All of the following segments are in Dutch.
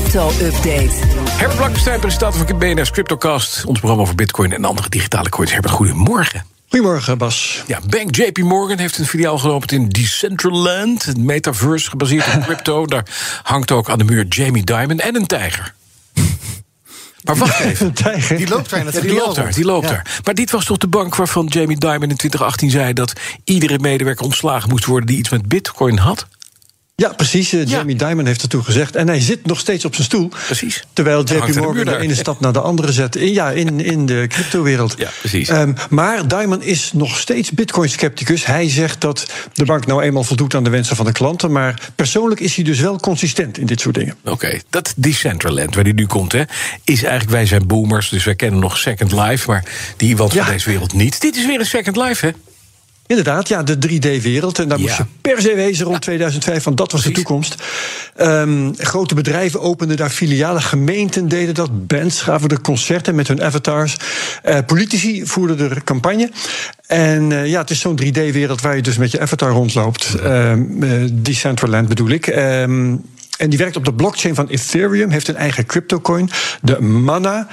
crypto-update. Herbert Blankenstein, presentator van BNR's CryptoCast. Ons programma over bitcoin en andere digitale coins. Herbert, goedemorgen. Goedemorgen, Bas. Ja, Bank JP Morgan heeft een filiaal geopend in Decentraland. Een metaverse gebaseerd op crypto. Daar hangt ook aan de muur Jamie Dimon en een tijger. Maar wacht even. Tijger. Die loopt daar in het Ja, die loopt daar, die loopt Ja. daar. Maar dit was toch de bank waarvan Jamie Dimon in 2018 zei... dat iedere medewerker ontslagen moest worden die iets met bitcoin had? Ja, precies. eh, Jamie Dimon heeft ertoe gezegd. En hij zit nog steeds op zijn stoel. Precies. Terwijl JP de Morgan de daar. ene stap naar de andere zet. In, ja, in, in de cryptowereld. Ja, precies. Ehm, maar Dimon is nog steeds bitcoin-scepticus. Hij zegt dat de bank nou eenmaal voldoet aan de wensen van de klanten. Maar persoonlijk is hij dus wel consistent in dit soort dingen. Oké, dat Decentraland, waar die nu komt, hè, is eigenlijk... wij zijn boomers, dus wij kennen nog Second Life... maar die iemand van Ja. deze wereld niet. Dit is weer een Second Life, hè? Inderdaad, ja, de 3D-wereld. En daar Ja. moest je per se wezen rond 2005, want dat was Precies. de toekomst. Ehm, grote bedrijven openden daar filialen, gemeenten deden dat, bands gaven er concerten met hun avatars. Eh, politici voerden er campagne. En eh, ja, het is zo'n 3D-wereld waar je dus met je avatar rondloopt. Eh, Decentraland bedoel ik. Ehm, en die werkt op de blockchain van Ethereum, heeft een eigen cryptocoin, de Mana.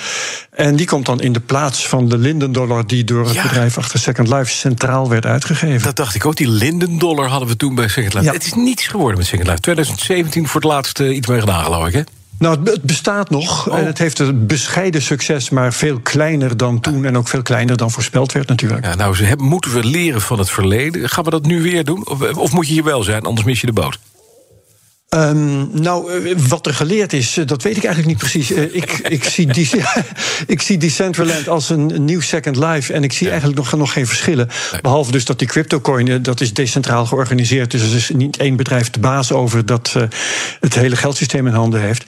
En die komt dan in de plaats van de Linden dollar die door het Ja. bedrijf achter Second Life centraal werd uitgegeven. Dat dacht ik ook. Die Linden dollar hadden we toen bij Second Life. Ja. Het is niets geworden met Second Life. 2017 voor het laatst iets mee gedaan, geloof ik, hè? Nou, het be- het bestaat nog. Oh. En het heeft een bescheiden succes, maar veel kleiner dan toen. En ook veel kleiner dan voorspeld werd, natuurlijk. Ja, nou, ze hebben, moeten we leren van het verleden. Gaan we dat nu weer doen? Of, of moet je hier wel zijn, anders mis je de boot? Ehm, nou, eh, wat er geleerd is, eh, dat weet ik eigenlijk niet precies. Eh, ik, ik, zie die, ik zie Decentraland als een, nieuw Second Life. En ik zie eigenlijk nog, nog geen verschillen. Behalve dus dat die cryptocoin, dat is decentraal georganiseerd. Dus er is niet één bedrijf de baas over dat het hele geldsysteem in handen heeft.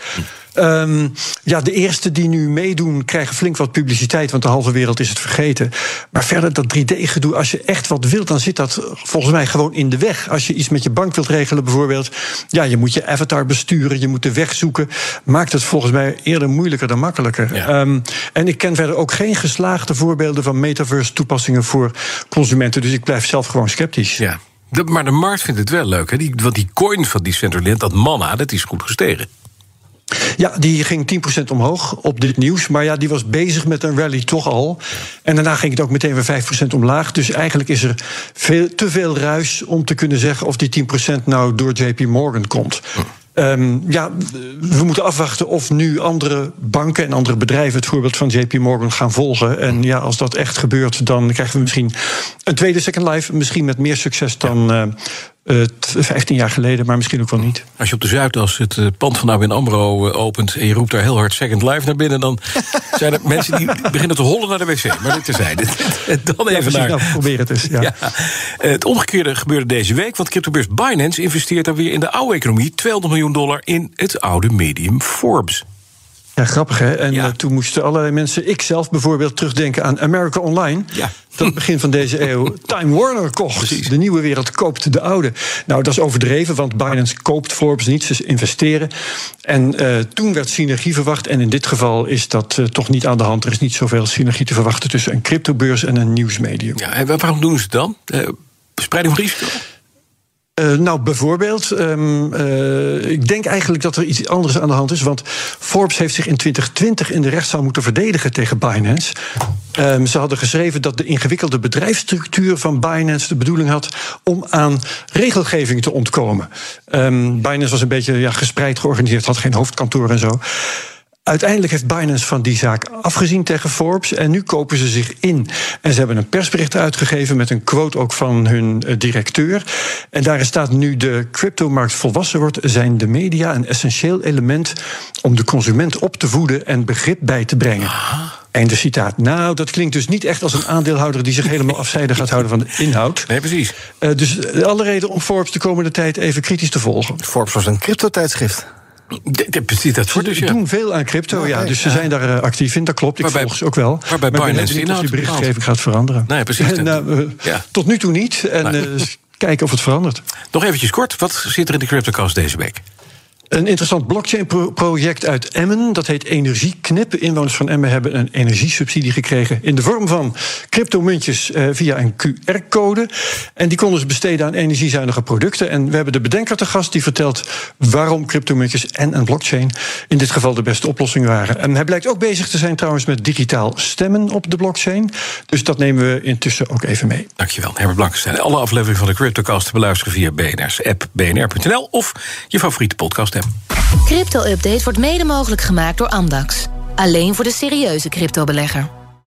Ehm, ja, de eerste die nu meedoen krijgen flink wat publiciteit, want de halve wereld is het vergeten. Maar verder dat 3D-gedoe, als je echt wat wilt, dan zit dat volgens mij gewoon in de weg. Als je iets met je bank wilt regelen, bijvoorbeeld, ja, je moet je avatar besturen, je moet de weg zoeken. Maakt het volgens mij eerder moeilijker dan makkelijker. Ja. Ehm, en ik ken verder ook geen geslaagde voorbeelden van metaverse-toepassingen voor consumenten, dus ik blijf zelf gewoon sceptisch. Ja. De- maar de markt vindt het wel leuk, hè? Die, want die coin van Decentraland, dat manna, dat is goed gestegen. Ja, die ging 10% omhoog op dit nieuws. Maar ja, die was bezig met een rally toch al. En daarna ging het ook meteen weer 5% omlaag. Dus eigenlijk is er veel, te veel ruis om te kunnen zeggen of die 10% nou door JP Morgan komt. Ehm, ja, we moeten afwachten of nu andere banken en andere bedrijven het voorbeeld van JP Morgan gaan volgen. En ja, als dat echt gebeurt, dan krijgen we misschien een tweede Second Life. Misschien met meer succes dan eh, t- 15 jaar geleden, maar misschien ook wel niet. Als je op de Zuidas het eh, pand van ABN AMRO eh, opent... en je roept daar heel hard Second Life naar binnen... dan zijn er mensen die beginnen te hollen naar de wc. Maar dit terzijde. Dan Ja, even naar... Nou, probeer het eens. Ja. Ja. Eh, Het omgekeerde gebeurde deze week, want cryptobeurs Binance investeert dan weer in de oude economie 200 miljoen dollar in het oude medium Forbes. Ja, grappig hè. En Ja. eh, toen moesten allerlei mensen, ik zelf bijvoorbeeld, terugdenken aan America Online. Ja. Dat begin van deze eeuw Time Warner kocht. De nieuwe wereld koopt de oude. Nou, dat is overdreven, want Binance koopt Forbes niet, ze investeren. En eh, toen werd synergie verwacht. En in dit geval is dat eh, toch niet aan de hand. Er is niet zoveel synergie te verwachten tussen een cryptobeurs en een nieuwsmedium. Ja, en waarom doen ze het dan? Spreiding van risico? Eh, nou, bijvoorbeeld, ehm, eh, ik denk eigenlijk dat er iets anders aan de hand is. Want Forbes heeft zich in 2020 in de rechtszaal moeten verdedigen tegen Binance. Ehm, ze hadden geschreven dat de ingewikkelde bedrijfsstructuur van Binance de bedoeling had om aan regelgeving te ontkomen. Ehm, Binance was een beetje ja, gespreid georganiseerd, had geen hoofdkantoor en zo. Uiteindelijk heeft Binance van die zaak afgezien tegen Forbes. En nu kopen ze zich in. En ze hebben een persbericht uitgegeven met een quote ook van hun eh, directeur. En daarin staat nu de cryptomarkt volwassen wordt, zijn de media een essentieel element om de consument op te voeden en begrip bij te brengen. Einde citaat. Nou, dat klinkt dus niet echt als een aandeelhouder die zich helemaal afzijdig gaat houden van de inhoud. Nee, precies. Eh, dus eh, alle reden om Forbes de komende tijd even kritisch te volgen. Forbes was een crypto-tijdschrift. Precies, dat wordt dus ja. doen veel aan crypto, ja. Dus ze zijn daar eh, actief in, dat klopt. Ik volg ze ook wel. maar ben Binance die berichtgeving gaat veranderen. Nee, precies. En, nou, eh. Tot nu toe niet. En eh, kijken of het verandert. Nog eventjes kort, wat zit er in de CryptoCast deze week? Een interessant blockchain-project uit Emmen, dat heet Energieknip. Inwoners van Emmen hebben een energiesubsidie gekregen in de vorm van cryptomuntjes eh, via een QR-code. En die konden ze besteden aan energiezuinige producten. En we hebben de bedenker te gast die vertelt waarom cryptomuntjes en een blockchain in dit geval de beste oplossing waren. En hij blijkt ook bezig te zijn trouwens met digitaal stemmen op de blockchain. Dus dat nemen we intussen ook even mee. Dankjewel, Herbert Blankenstein. Alle afleveringen van de Cryptocast te beluisteren via BNR's app, bnr.nl of je favoriete podcast. Crypto-update wordt mede mogelijk gemaakt door Amdax. Alleen voor de serieuze cryptobelegger.